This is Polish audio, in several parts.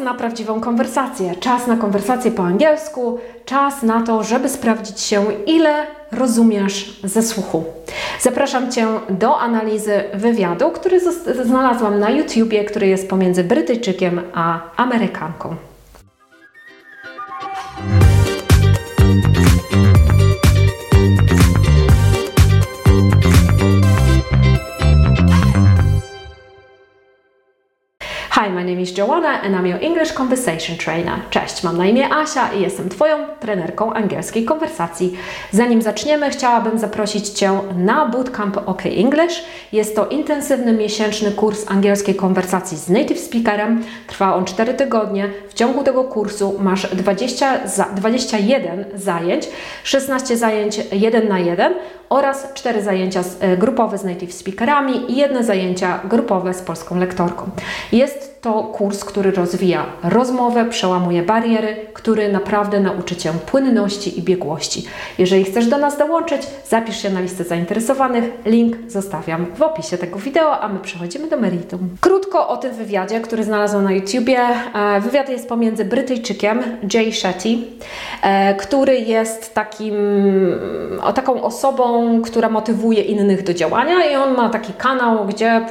na prawdziwą konwersację, czas na konwersację po angielsku, czas na to, żeby sprawdzić się, ile rozumiesz ze słuchu. Zapraszam Cię do analizy wywiadu, który znalazłam na YouTubie, który jest pomiędzy Brytyjczykiem a Amerykanką. Name is Joanna and I'm your English Conversation Trainer. Cześć, mam na imię Asia i jestem Twoją trenerką angielskiej konwersacji. Zanim zaczniemy, chciałabym zaprosić Cię na Bootcamp OK English. Jest to intensywny miesięczny kurs angielskiej konwersacji z native speakerem. Trwa on 4 tygodnie. W ciągu tego kursu masz 20 za, 21 zajęć, 16 zajęć 1 na 1 oraz 4 zajęcia e, grupowe z native speakerami i jedne zajęcia grupowe z polską lektorką. Jest to kurs, który rozwija rozmowę, przełamuje bariery, który naprawdę nauczy Cię płynności i biegłości. Jeżeli chcesz do nas dołączyć, zapisz się na listę zainteresowanych. Link zostawiam w opisie tego wideo, a my przechodzimy do meritum. Krótko o tym wywiadzie, który znalazłam na YouTubie. E, wywiad jest pomiędzy Brytyjczykiem Jay Shetty, e, który jest takim, taką osobą, która motywuje innych do działania i on ma taki kanał, gdzie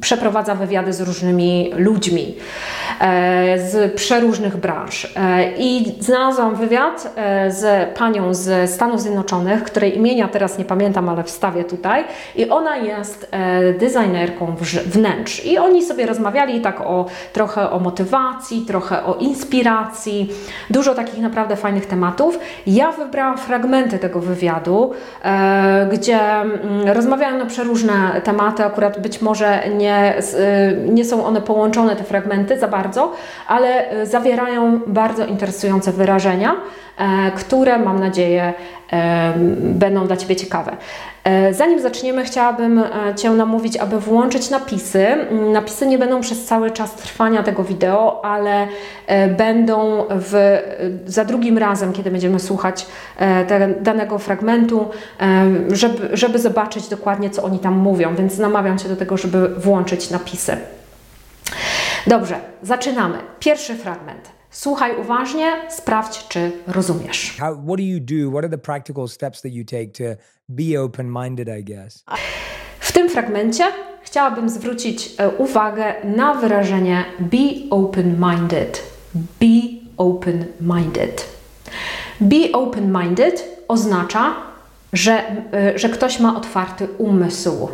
przeprowadza wywiady z różnymi ludźmi z przeróżnych branż. E, I znalazłam wywiad e, z panią z Stanów Zjednoczonych, której imienia teraz nie pamiętam, ale wstawię tutaj. I ona jest designerką wnętrz. I oni sobie rozmawiali tak o trochę o motywacji, trochę o inspiracji, dużo takich naprawdę fajnych tematów. Ja wybrałam fragmenty tego wywiadu, gdzie mm, rozmawiają na przeróżne tematy, akurat być może nie, nie są one połączone, te fragmenty, za bardzo, ale y, zawierają bardzo interesujące wyrażenia, e, które mam nadzieję będą dla Ciebie ciekawe. E, zanim zaczniemy, chciałabym e, Cię namówić, aby włączyć napisy. Mm, napisy nie będą przez cały czas trwania tego wideo, ale będą w, za drugim razem, kiedy będziemy słuchać te, danego fragmentu, żeby, żeby zobaczyć dokładnie, co oni tam mówią, więc namawiam Cię do tego, żeby włączyć napisy. Dobrze, zaczynamy. Pierwszy fragment. Słuchaj uważnie, sprawdź, czy rozumiesz. How, what do you do? What are the practical steps that you take to be open-minded, I guess? W tym fragmencie chciałabym zwrócić e, uwagę na wyrażenie be open-minded. Be open-minded. Be open-minded oznacza, że, e, że ktoś ma otwarty umysł.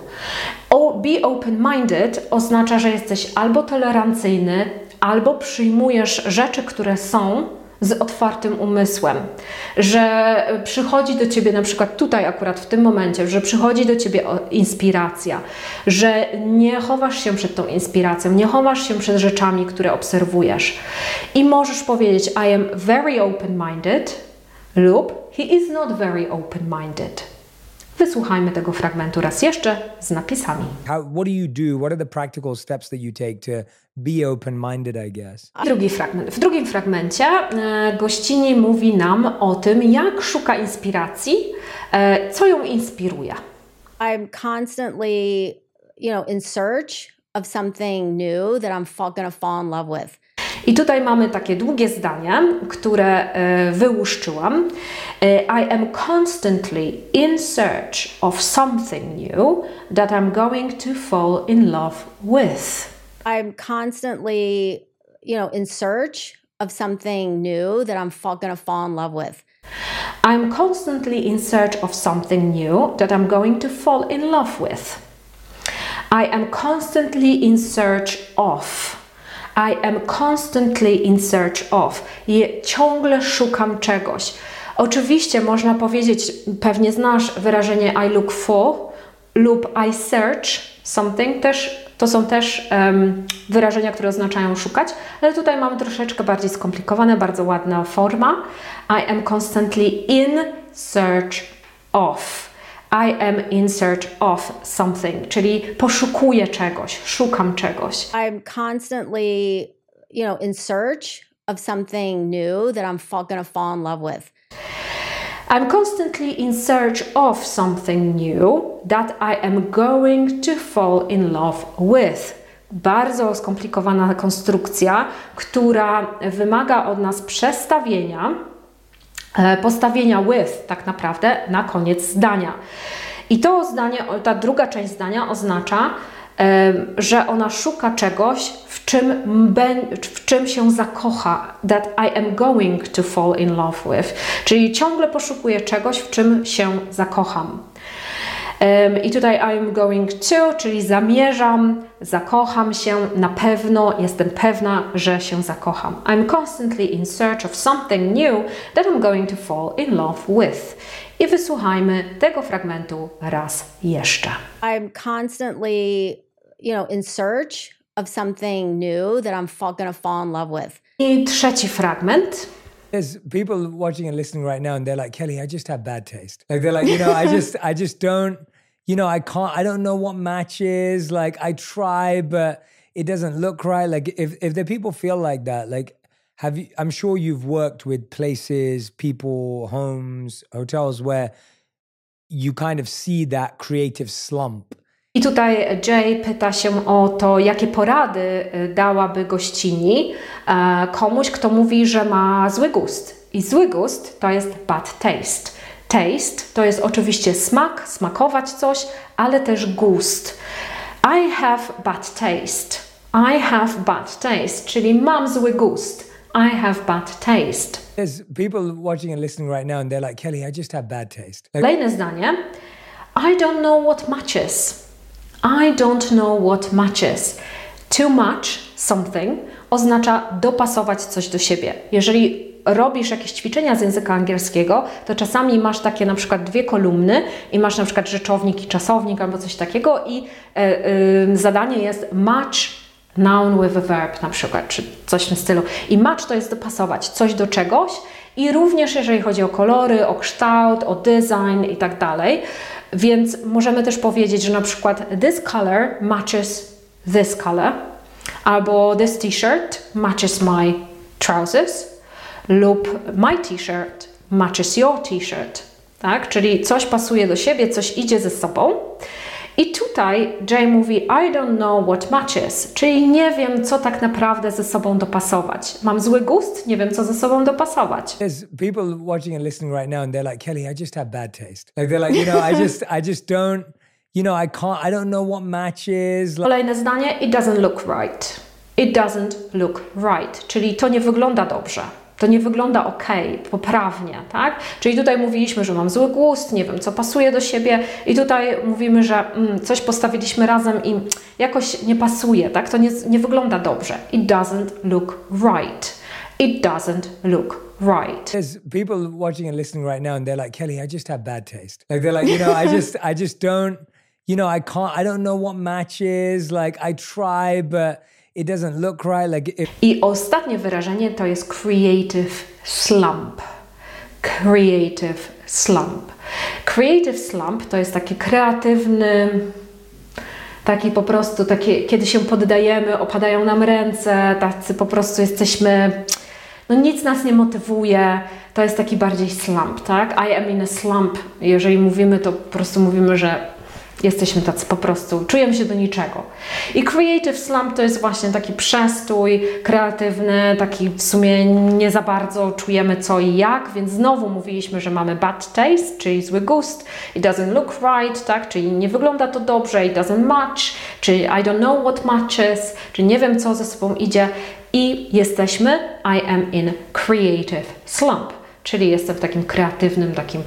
Be open-minded oznacza, że jesteś albo tolerancyjny, albo przyjmujesz rzeczy, które są z otwartym umysłem, że przychodzi do ciebie na przykład tutaj akurat w tym momencie, że przychodzi do ciebie inspiracja, że nie chowasz się przed tą inspiracją, nie chowasz się przed rzeczami, które obserwujesz. I możesz powiedzieć I am very open-minded lub he is not very open-minded. Wysłuchajmy tego fragmentu raz jeszcze z napisami. How, what do you do? What are the practical steps that you take to be open-minded, I guess? Drugi fragment. W drugim fragmencie e, gościni mówi nam o tym, jak szuka inspiracji, e, co ją inspiruje. I'm constantly, you know, in search of something new that I'm going to fall in love with. I tutaj mamy takie długie zdanie, które e, wyłuszczyłam. E, I am constantly in search of something new that I'm going to fall in love with. I'm constantly, you know, in search of something new that I'm going to fall in love with. I'm constantly in search of something new that I'm going to fall in love with. I am constantly in search of. I am constantly in search of. Je, ciągle szukam czegoś. Oczywiście można powiedzieć, pewnie znasz wyrażenie I look for lub I search something. Też, to są też um, wyrażenia, które oznaczają szukać, ale tutaj mamy troszeczkę bardziej skomplikowane, bardzo ładna forma. I am constantly in search of. I am in search of something, czyli poszukuję czegoś, szukam czegoś. I'm constantly, you know, in search of something new that I'm going to fall in love with. I'm constantly in search of something new that I am going to fall in love with. bardzo skomplikowana konstrukcja, która wymaga od nas przestawienia, postawienia with tak naprawdę na koniec zdania. I to zdanie, ta druga część zdania oznacza, że ona szuka czegoś, w czym, w czym się zakocha. That I am going to fall in love with. Czyli ciągle poszukuje czegoś, w czym się zakocham. I tutaj I'm going to, czyli zamierzam, zakocham się, na pewno jestem pewna, że się zakocham. I'm constantly in search of something new that I'm going to fall in love with. I wysłuchajmy tego fragmentu raz jeszcze. I'm constantly, you know, in search of something new that I'm going to fall in love with. I trzeci fragment. There's people watching and listening right now, and they're like, Kelly, I just have bad taste. Like they're like, you know, I just, I just don't, you know, I can't, I don't know what matches. Like I try, but it doesn't look right. Like if if the people feel like that, like have you? I'm sure you've worked with places, people, homes, hotels where you kind of see that creative slump. I tutaj Jay pyta się o to, jakie porady dałaby gościni komuś, kto mówi, że ma zły gust. I zły gust to jest bad taste. Taste to jest oczywiście smak, smakować coś, ale też gust. I have bad taste. I have bad taste, czyli mam zły gust. I have bad taste. There's people watching and listening right now and they're like, Kelly, I just have bad taste. Like, Kolejne zdanie. I don't know what matches. I don't know what matches. Too much something oznacza dopasować coś do siebie. Jeżeli robisz jakieś ćwiczenia z języka angielskiego, to czasami masz takie na przykład dwie kolumny i masz na przykład rzeczownik i czasownik albo coś takiego i e, e, zadanie jest match noun with a verb na przykład, czy coś w tym stylu. I match to jest dopasować coś do czegoś i również jeżeli chodzi o kolory, o kształt, o design i tak dalej. Więc możemy też powiedzieć, że na przykład this color matches this color albo this t-shirt matches my trousers lub my t-shirt matches your t-shirt, tak? Czyli coś pasuje do siebie, coś idzie ze sobą. I tutaj Jay mówi I don't know what matches, czyli nie wiem, co tak naprawdę ze sobą dopasować. Mam zły gust, nie wiem, co ze sobą dopasować. There's people watching and listening right now and they're like, Kelly, I just have bad taste. Like they're like, you know, I just, I just don't, you know, I can't, I don't know what matches. Kolejne zdanie, it doesn't look right. It doesn't look right, czyli to nie wygląda dobrze. To nie wygląda ok, poprawnie, tak? Czyli tutaj mówiliśmy, że mam zły gust, nie wiem, co pasuje do siebie, i tutaj mówimy, że mm, coś postawiliśmy razem i jakoś nie pasuje, tak? To nie, nie wygląda dobrze. It doesn't look right. It doesn't look right. There's people watching and listening right now, and they're like, Kelly, I just have bad taste. Like they're like, you know, I just, I just don't, you know, I can't, I don't know what matches. Like I try, but it doesn't look right. Like if... I ostatnie wyrażenie to jest creative slump. Creative slump. Creative slump to jest taki kreatywny, taki po prostu, takie, kiedy się poddajemy, opadają nam ręce, tacy po prostu jesteśmy, no nic nas nie motywuje, to jest taki bardziej slump, tak? I am in a slump. Jeżeli mówimy, to po prostu mówimy, że Jesteśmy tacy po prostu, czujemy się do niczego. I creative slump to jest właśnie taki przestój kreatywny, taki w sumie nie za bardzo czujemy co i jak, więc znowu mówiliśmy, że mamy bad taste, czyli zły gust, it doesn't look right, tak, czyli nie wygląda to dobrze, it doesn't match, czyli I don't know what matches, czyli nie wiem co ze sobą idzie i jesteśmy I am in creative slump, czyli jestem w takim kreatywnym, takim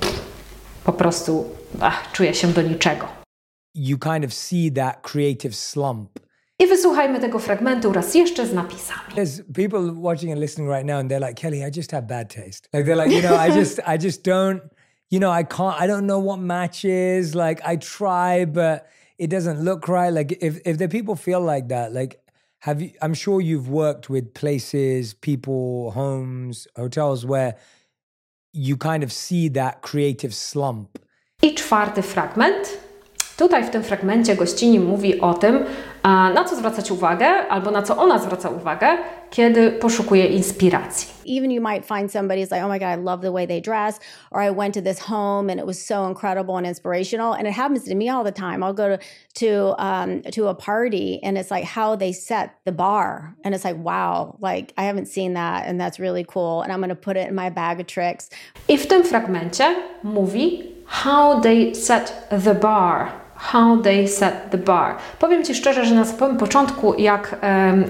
po prostu ach, czuję się do niczego. You kind of see that creative slump. I wysłuchajmy tego fragmentu raz jeszcze z napisami. There's people watching and listening right now and they're like, Kelly, I just have bad taste. Like they're like, you know, I just I just don't, you know, I can't I don't know what matches. Like I try, but it doesn't look right. Like if if the people feel like that, like have you I'm sure you've worked with places, people, homes, hotels where you kind of see that creative slump. I czwarty fragment Tutaj w tym fragmencie gościni mówi o tym, na co zwracać uwagę, albo na co ona zwraca uwagę, kiedy poszukuje inspiracji. Even you might find somebody who's like, oh my God, I love the way they dress, or I went to this home and it was so incredible and inspirational. And it happens to me all the time. I'll go to to um, to a party and it's like how they set the bar, and it's like, wow, like I haven't seen that, and that's really cool. And I'm gonna put it in my bag of tricks. I w tym fragmencie mówi how they set the bar. How they set the bar. Powiem Ci szczerze, że na samym początku, jak,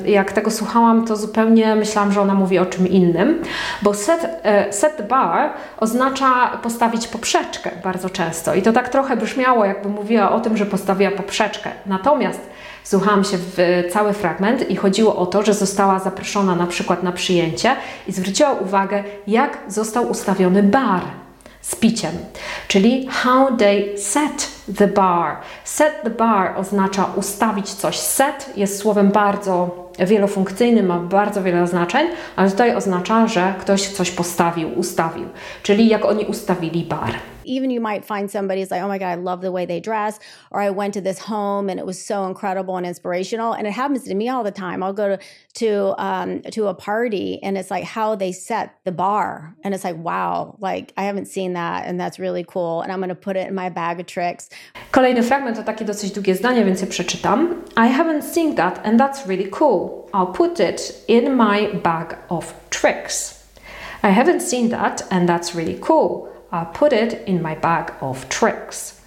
jak tego słuchałam, to zupełnie myślałam, że ona mówi o czym innym, bo set, e, set the bar oznacza postawić poprzeczkę bardzo często. I to tak trochę brzmiało, jakby mówiła o tym, że postawiła poprzeczkę. Natomiast Słuchałam się w cały fragment i chodziło o to, że została zaproszona na przykład na przyjęcie i zwróciła uwagę, jak został ustawiony bar z piciem, czyli how they set the bar. Set the bar oznacza ustawić coś. Set jest słowem bardzo wielofunkcyjnym, ma bardzo wiele znaczeń, ale tutaj oznacza, że ktoś coś postawił, ustawił, czyli jak oni ustawili bar. Even you might find somebody who's like, oh my God, I love the way they dress, or I went to this home and it was so incredible and inspirational. And it happens to me all the time. I'll go to to um, to a party and it's like how they set the bar, and it's like, wow, like I haven't seen that, and that's really cool. And I'm gonna put it in my bag of tricks. Kolejny fragment to takie dosyć długie zdanie, więc je przeczytam. I haven't seen that and that's really cool. I'll put it in my bag of tricks. I haven't seen that and that's really cool. I'll put it in my bag of tricks.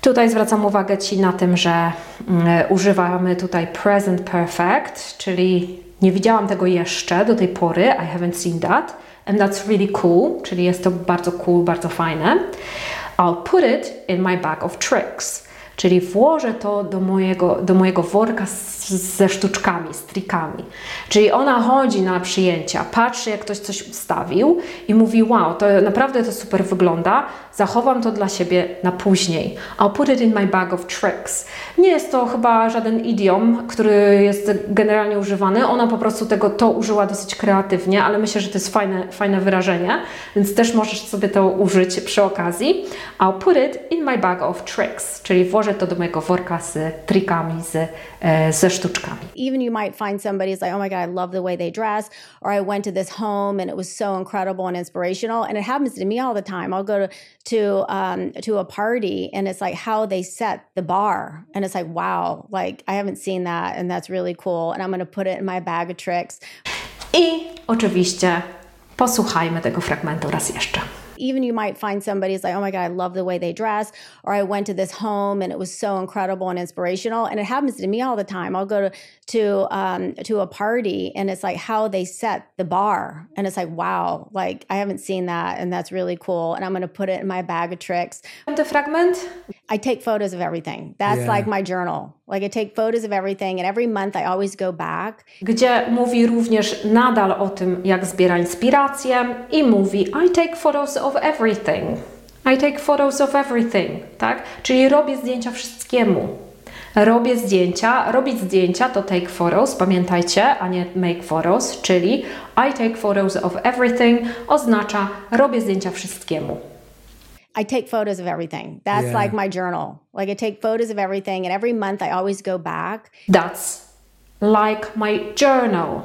Tutaj zwracam uwagę Ci na tym, że mm, używamy tutaj present perfect, czyli nie widziałam tego jeszcze do tej pory. I haven't seen that. And that's really cool, czyli jest to bardzo cool, bardzo fajne. I'll put it in my bag of tricks. Czyli włożę to do mojego, do mojego worka z, ze sztuczkami, z trikami. Czyli ona chodzi na przyjęcia, patrzy jak ktoś coś ustawił i mówi wow, to naprawdę to super wygląda, zachowam to dla siebie na później. I'll put it in my bag of tricks. Nie jest to chyba żaden idiom, który jest generalnie używany. Ona po prostu tego to użyła dosyć kreatywnie, ale myślę, że to jest fajne, fajne wyrażenie, więc też możesz sobie to użyć przy okazji. I'll put it in my bag of tricks, czyli włożę to do mojego worka z trikami, z, e, ze sztuczkami. Even you might find somebody who's like, oh my God, I love the way they dress, or I went to this home and it was so incredible and inspirational. And it happens to me all the time. I'll go to to um, to a party and it's like how they set the bar, and it's like wow, like I haven't seen that, and that's really cool. And I'm gonna put it in my bag of tricks. I oczywiście posłuchajmy tego fragmentu raz jeszcze. Even you might find somebody who's like, oh my God, I love the way they dress, or I went to this home and it was so incredible and inspirational. And it happens to me all the time. I'll go to to um, to a party and it's like how they set the bar, and it's like wow, like I haven't seen that, and that's really cool. And I'm gonna put it in my bag of tricks. The fragment. I take photos of everything. That's Yeah. like my journal. Like I take photos of everything, and every month I always go back gdzie mówi również nadal o tym, jak zbiera inspirację i mówi I take photos of everything. I take photos of everything, tak? Czyli robię zdjęcia wszystkiemu. Robię zdjęcia, robić zdjęcia to take photos, pamiętajcie, a nie make photos, czyli I take photos of everything oznacza robię zdjęcia wszystkiemu. I take photos of everything. That's Yeah. like my journal. Like I take photos of everything, and every month I always go back. That's like my journal.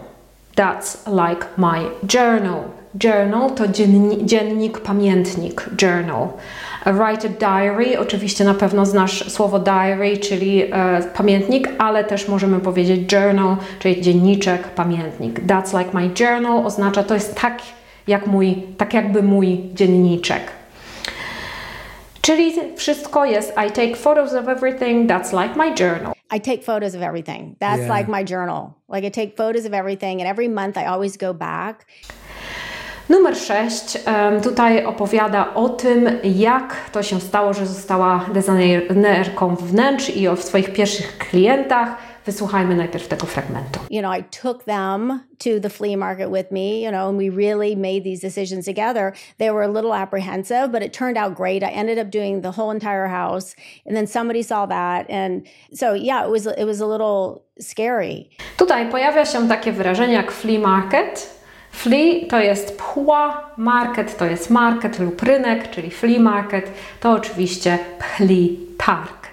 That's like my journal. Journal to dzienni- dziennik, pamiętnik, journal. A Write a diary, oczywiście na pewno znasz słowo diary, czyli e, pamiętnik, ale też możemy powiedzieć journal, czyli dzienniczek, pamiętnik. That's like my journal oznacza, to jest tak jak mój, tak jakby mój dzienniczek. Czyli wszystko jest I take photos of everything, that's like my journal. I take photos of everything. That's Yeah. like my journal. Like I take photos of everything, and every month I always go back. Numer 6 tutaj opowiada o tym, jak to się stało, że została designerką wnętrz i o swoich pierwszych klientach. Wysłuchajmy najpierw tego fragmentu. You know, I took them to the flea market with me, you know, and we really made these decisions together. They were a little apprehensive, but it turned out great. I ended up doing the whole entire house, and then somebody saw that, and so yeah, it was it was a little scary. Tutaj pojawia się takie wyrażenie jak flea market. Flea to jest pchła, market to jest market lub rynek, czyli flea market to oczywiście pchli targ.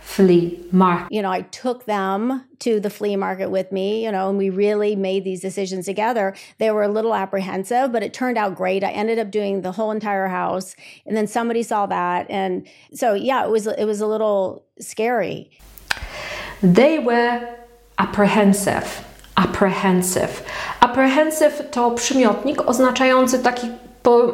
Flea market. you know, I took them to the flea market with me, you know, and we really made these decisions together. They were a little apprehensive, but it turned out great. I ended up doing the whole entire house, and then somebody saw that, and so yeah, it was it was a little scary. They were apprehensive. Apprehensive. Apprehensive to przymiotnik oznaczający taki po,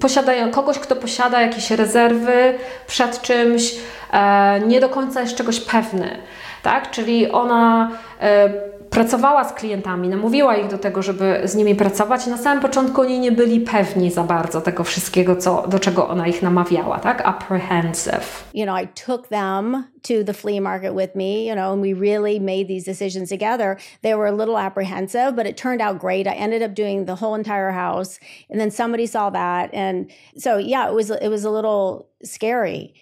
posiadają kogoś, kto posiada jakieś rezerwy przed czymś, e, nie do końca jest czegoś pewny. Tak? Czyli ona e, pracowała z klientami, namówiła ich do tego, żeby z nimi pracować. Na samym początku oni nie byli pewni za bardzo tego wszystkiego, co, do czego ona ich namawiała, tak? Apprehensive. You know, I took them to the flea market with me, you know, and we really made these decisions together. They were a little apprehensive, but it turned out great. I ended up doing the whole entire house, and then somebody saw that, and so yeah, it was it was a little scary.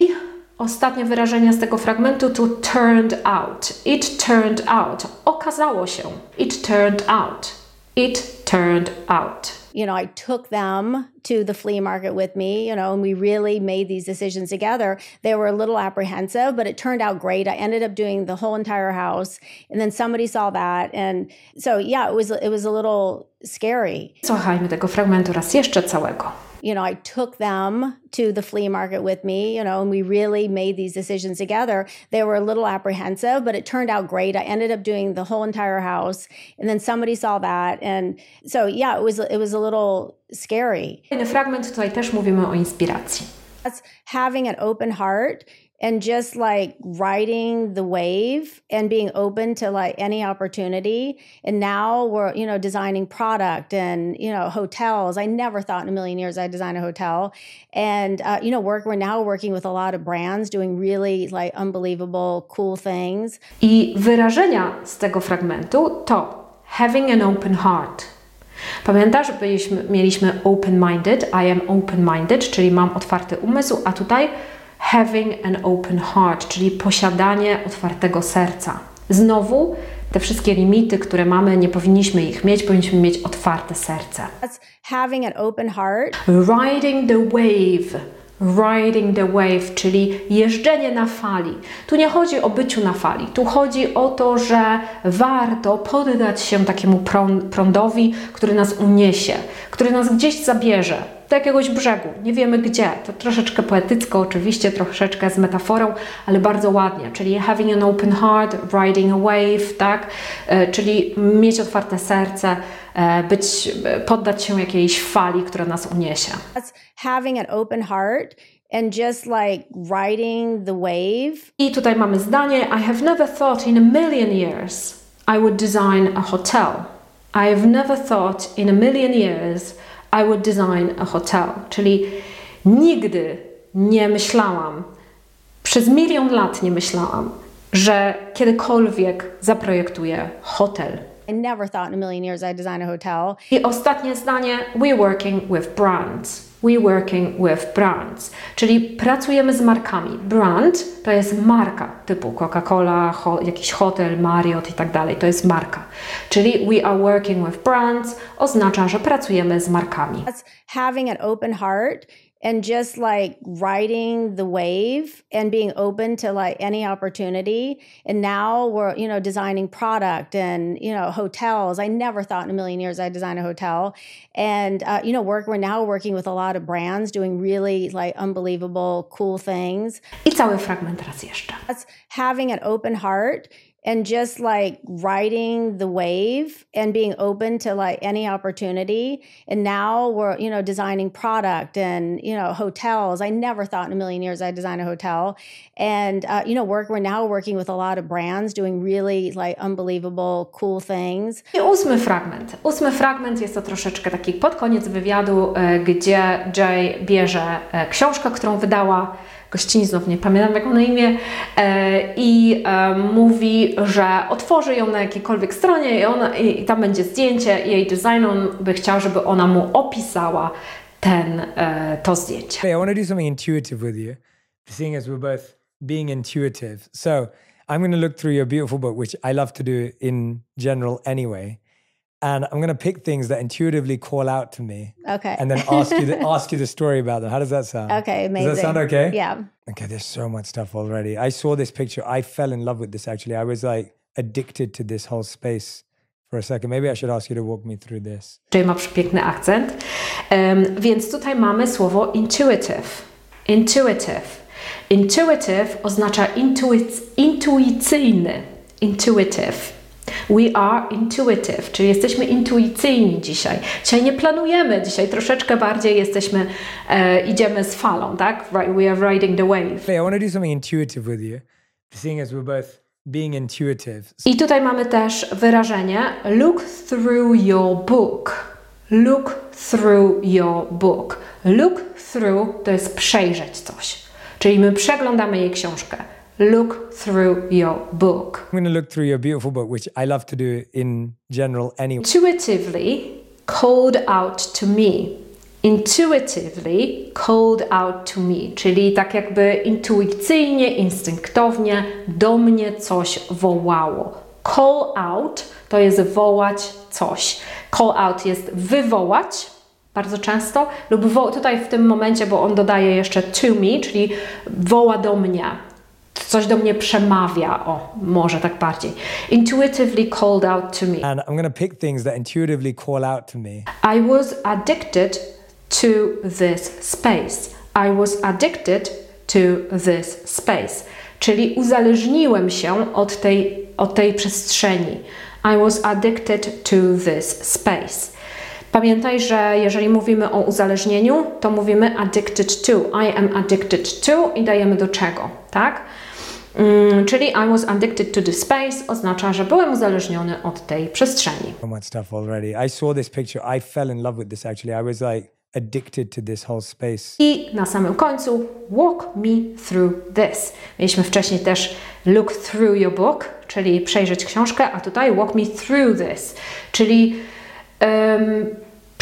Ostatnie wyrażenie z tego fragmentu to turned out. It turned out. Okazało się. It turned out. It turned out. you know, I took them to the flea market with me, you know, and we really made these decisions together. They were a little apprehensive, but it turned out great. I ended up doing the whole entire house, and then somebody saw that, and so yeah, it was it was a little scary. Słuchajmy tego fragmentu raz jeszcze całego. You know, I took them to the flea market with me, you know, and we really made these decisions together. They were a little apprehensive, but it turned out great. I ended up doing the whole entire house, and then somebody saw that, and so yeah, it was it was a little scary. Kolejny fragment, tutaj też mówimy o inspiracji. That's having an open heart and just like riding the wave and being open to like any opportunity. And now we're, you know, designing product and, you know, hotels. I never thought in a million years I'd design a hotel. And, uh, you know, work, we're now working with a lot of brands doing really like unbelievable, cool things. I wyrażenia z tego fragmentu to having an open heart. Pamiętasz, byliśmy, mieliśmy open-minded, I am open-minded, czyli mam otwarty umysł, a tutaj having an open heart, czyli posiadanie otwartego serca. Znowu te wszystkie limity, które mamy, nie powinniśmy ich mieć, powinniśmy mieć otwarte serce. That's having an open heart Riding the wave. Riding the wave, czyli jeżdżenie na fali. Tu nie chodzi o byciu na fali, tu chodzi o to, że warto poddać się takiemu prąd, prądowi, który nas uniesie, który nas gdzieś zabierze do jakiegoś brzegu. Nie wiemy gdzie. To troszeczkę poetycko, oczywiście, troszeczkę z metaforą, ale bardzo ładnie. Czyli having an open heart, riding a wave, tak? E, Czyli mieć otwarte serce, e, być, poddać się jakiejś fali, która nas uniesie. having an open heart and just like riding the wave I tutaj mamy zdanie: I have never thought in a million years I would design a hotel. I have never thought in a million years I would design a hotel. Czyli nigdy nie myślałam, przez milion lat nie myślałam, że kiedykolwiek zaprojektuję hotel. I never thought in a million years I'd design a hotel. I ostatnie zdanie: We working with brands. We working with brands. Czyli pracujemy z markami. Brand to jest marka typu Coca-Cola, ho, jakiś hotel, Marriott i tak dalej. To jest marka. Czyli we are working with brands oznacza, że pracujemy z markami. Having an open heart and just like riding the wave and being open to like any opportunity. And now we're, you know, designing product and, you know, hotels. I never thought in a million years I'd design a hotel. And, uh, you know, work, we're now working with a lot of brands doing really like unbelievable, cool things. I cały fragment raz jeszcze. That's having an open heart and just like riding the wave and being open to like any opportunity. And now we're, you know, designing product and, you know, hotels. I never thought in a million years I'd design a hotel. And, uh, you know, work, we're now working with a lot of brands doing really like unbelievable, cool things. Ósmy fragment. Ósmy fragment jest to troszeczkę taki pod koniec wywiadu, gdzie Jay bierze książkę, którą wydała gościni, znów nie pamiętam jak ma na imię, e, i e, mówi, że otworzy ją na jakiejkolwiek stronie i, ona, i, i tam będzie zdjęcie jej design, on by chciał, żeby ona mu opisała ten, e, to zdjęcie. Hey, I want to do something intuitive with you, seeing as we're both being intuitive. So I'm going to look through your beautiful book, which I love to do in general anyway. And I'm going to pick things that intuitively call out to me, Okay. and then ask you the, ask you the story about them. How does that sound? okay, amazing. Does that sound okay? Yeah. Okay, there's so much stuff already. I saw this picture. I fell in love with this actually. I was like addicted to this whole space for a second. Maybe I should ask you to walk me through this. Jay ma przepiękny akcent. Em, więc tutaj mamy słowo intuitive. Intuitive. Intuitive oznacza intuic- intuicyjny. Intuitive. We are intuitive, czyli jesteśmy intuicyjni dzisiaj. Dzisiaj nie planujemy, dzisiaj troszeczkę bardziej jesteśmy, e, idziemy z falą, tak? We are riding the wave. Hey, I want to do something intuitive with you, seeing as we're both being intuitive. I tutaj mamy też wyrażenie look through your book. Look through your book. Look through to jest przejrzeć coś. Czyli my przeglądamy jej książkę. Look through your book. I'm going to look through your beautiful book, which I love to do in general anyway. Intuitively called out to me. Intuitively called out to me, czyli tak jakby intuicyjnie, instynktownie do mnie coś wołało. Call out to jest wołać coś. Call out jest wywołać bardzo często, lub wo- tutaj w tym momencie, bo on dodaje jeszcze to me, czyli woła do mnie. Coś do mnie przemawia, o, może tak bardziej. Intuitively called out to me. And I'm going to pick things that intuitively call out to me. I was addicted to this space. I was addicted to this space. Czyli uzależniłem się od tej, od tej przestrzeni. I was addicted to this space. Pamiętaj, że jeżeli mówimy o uzależnieniu, to mówimy addicted to. I am addicted to i dajemy do czego, tak? Mm, czyli I was addicted to the space oznacza, że byłem uzależniony od tej przestrzeni. So much stuff already. I saw this picture. I fell in love with this actually. I was like addicted to this whole space. I na samym końcu walk me through this. Mieliśmy wcześniej też look through your book, czyli przejrzeć książkę, a tutaj walk me through this, czyli em,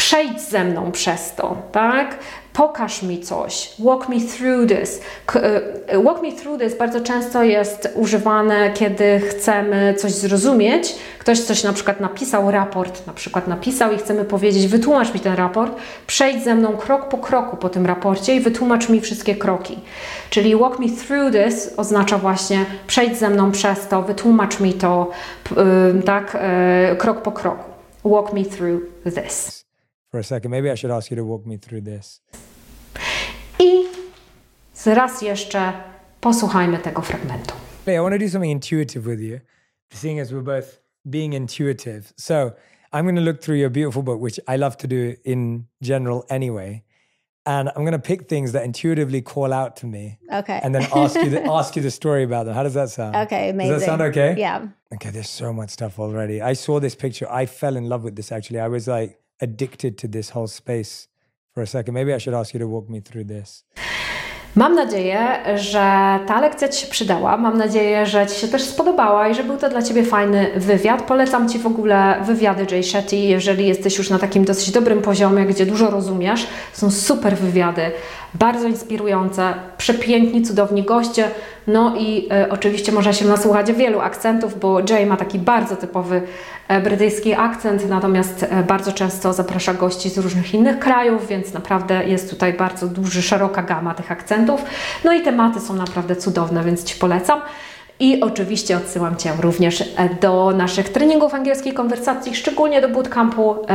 przejdź ze mną przez to, tak? Pokaż mi coś. Walk me through this. E, walk me through this bardzo często jest używane, kiedy chcemy coś zrozumieć. Ktoś coś na przykład napisał, raport na przykład napisał i chcemy powiedzieć, wytłumacz mi ten raport, przejdź ze mną krok po kroku po tym raporcie i wytłumacz mi wszystkie kroki. Czyli walk me through this oznacza właśnie przejdź ze mną przez to, wytłumacz mi to, y, tak, y, krok po kroku. Walk me through this. For a second, maybe I should ask you to walk me through this. I raz jeszcze posłuchajmy tego fragmentu. Hey, I want to do something intuitive with you, seeing as we're both being intuitive. So I'm going to look through your beautiful book, which I love to do in general anyway. And I'm going to pick things that intuitively call out to me, Okay. and then ask you the, ask you the story about them. How does that sound? okay, amazing. Does that sound okay? Yeah. Okay, there's so much stuff already. I saw this picture. I fell in love with this actually. I was like addicted to this whole space for a second. Maybe I should ask you to walk me through this. Mam nadzieję, że ta lekcja Ci się przydała. Mam nadzieję, że Ci się też spodobała i że był to dla Ciebie fajny wywiad. Polecam Ci w ogóle wywiady Jay Shetty, jeżeli jesteś już na takim dosyć dobrym poziomie, gdzie dużo rozumiesz. Są super wywiady, bardzo inspirujące, przepiękni, cudowni goście. No i e, oczywiście można się nasłuchać wielu akcentów, bo Jay ma taki bardzo typowy e, brytyjski akcent, natomiast e, bardzo często zaprasza gości z różnych innych krajów, więc naprawdę jest tutaj bardzo duży, szeroka gama tych akcentów. No i tematy są naprawdę cudowne, więc Ci polecam. I oczywiście odsyłam Cię również e, do naszych treningów angielskiej konwersacji, szczególnie do bootcampu um,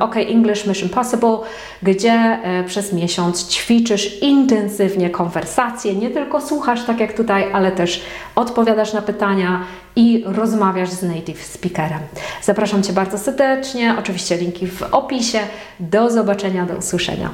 OK English Mission Possible, gdzie e, przez miesiąc ćwiczysz intensywnie konwersację. Nie tylko słuchasz, tak jak tutaj, ale też odpowiadasz na pytania i rozmawiasz z native speakerem. Zapraszam Cię bardzo serdecznie. Oczywiście linki w opisie. Do zobaczenia, do usłyszenia.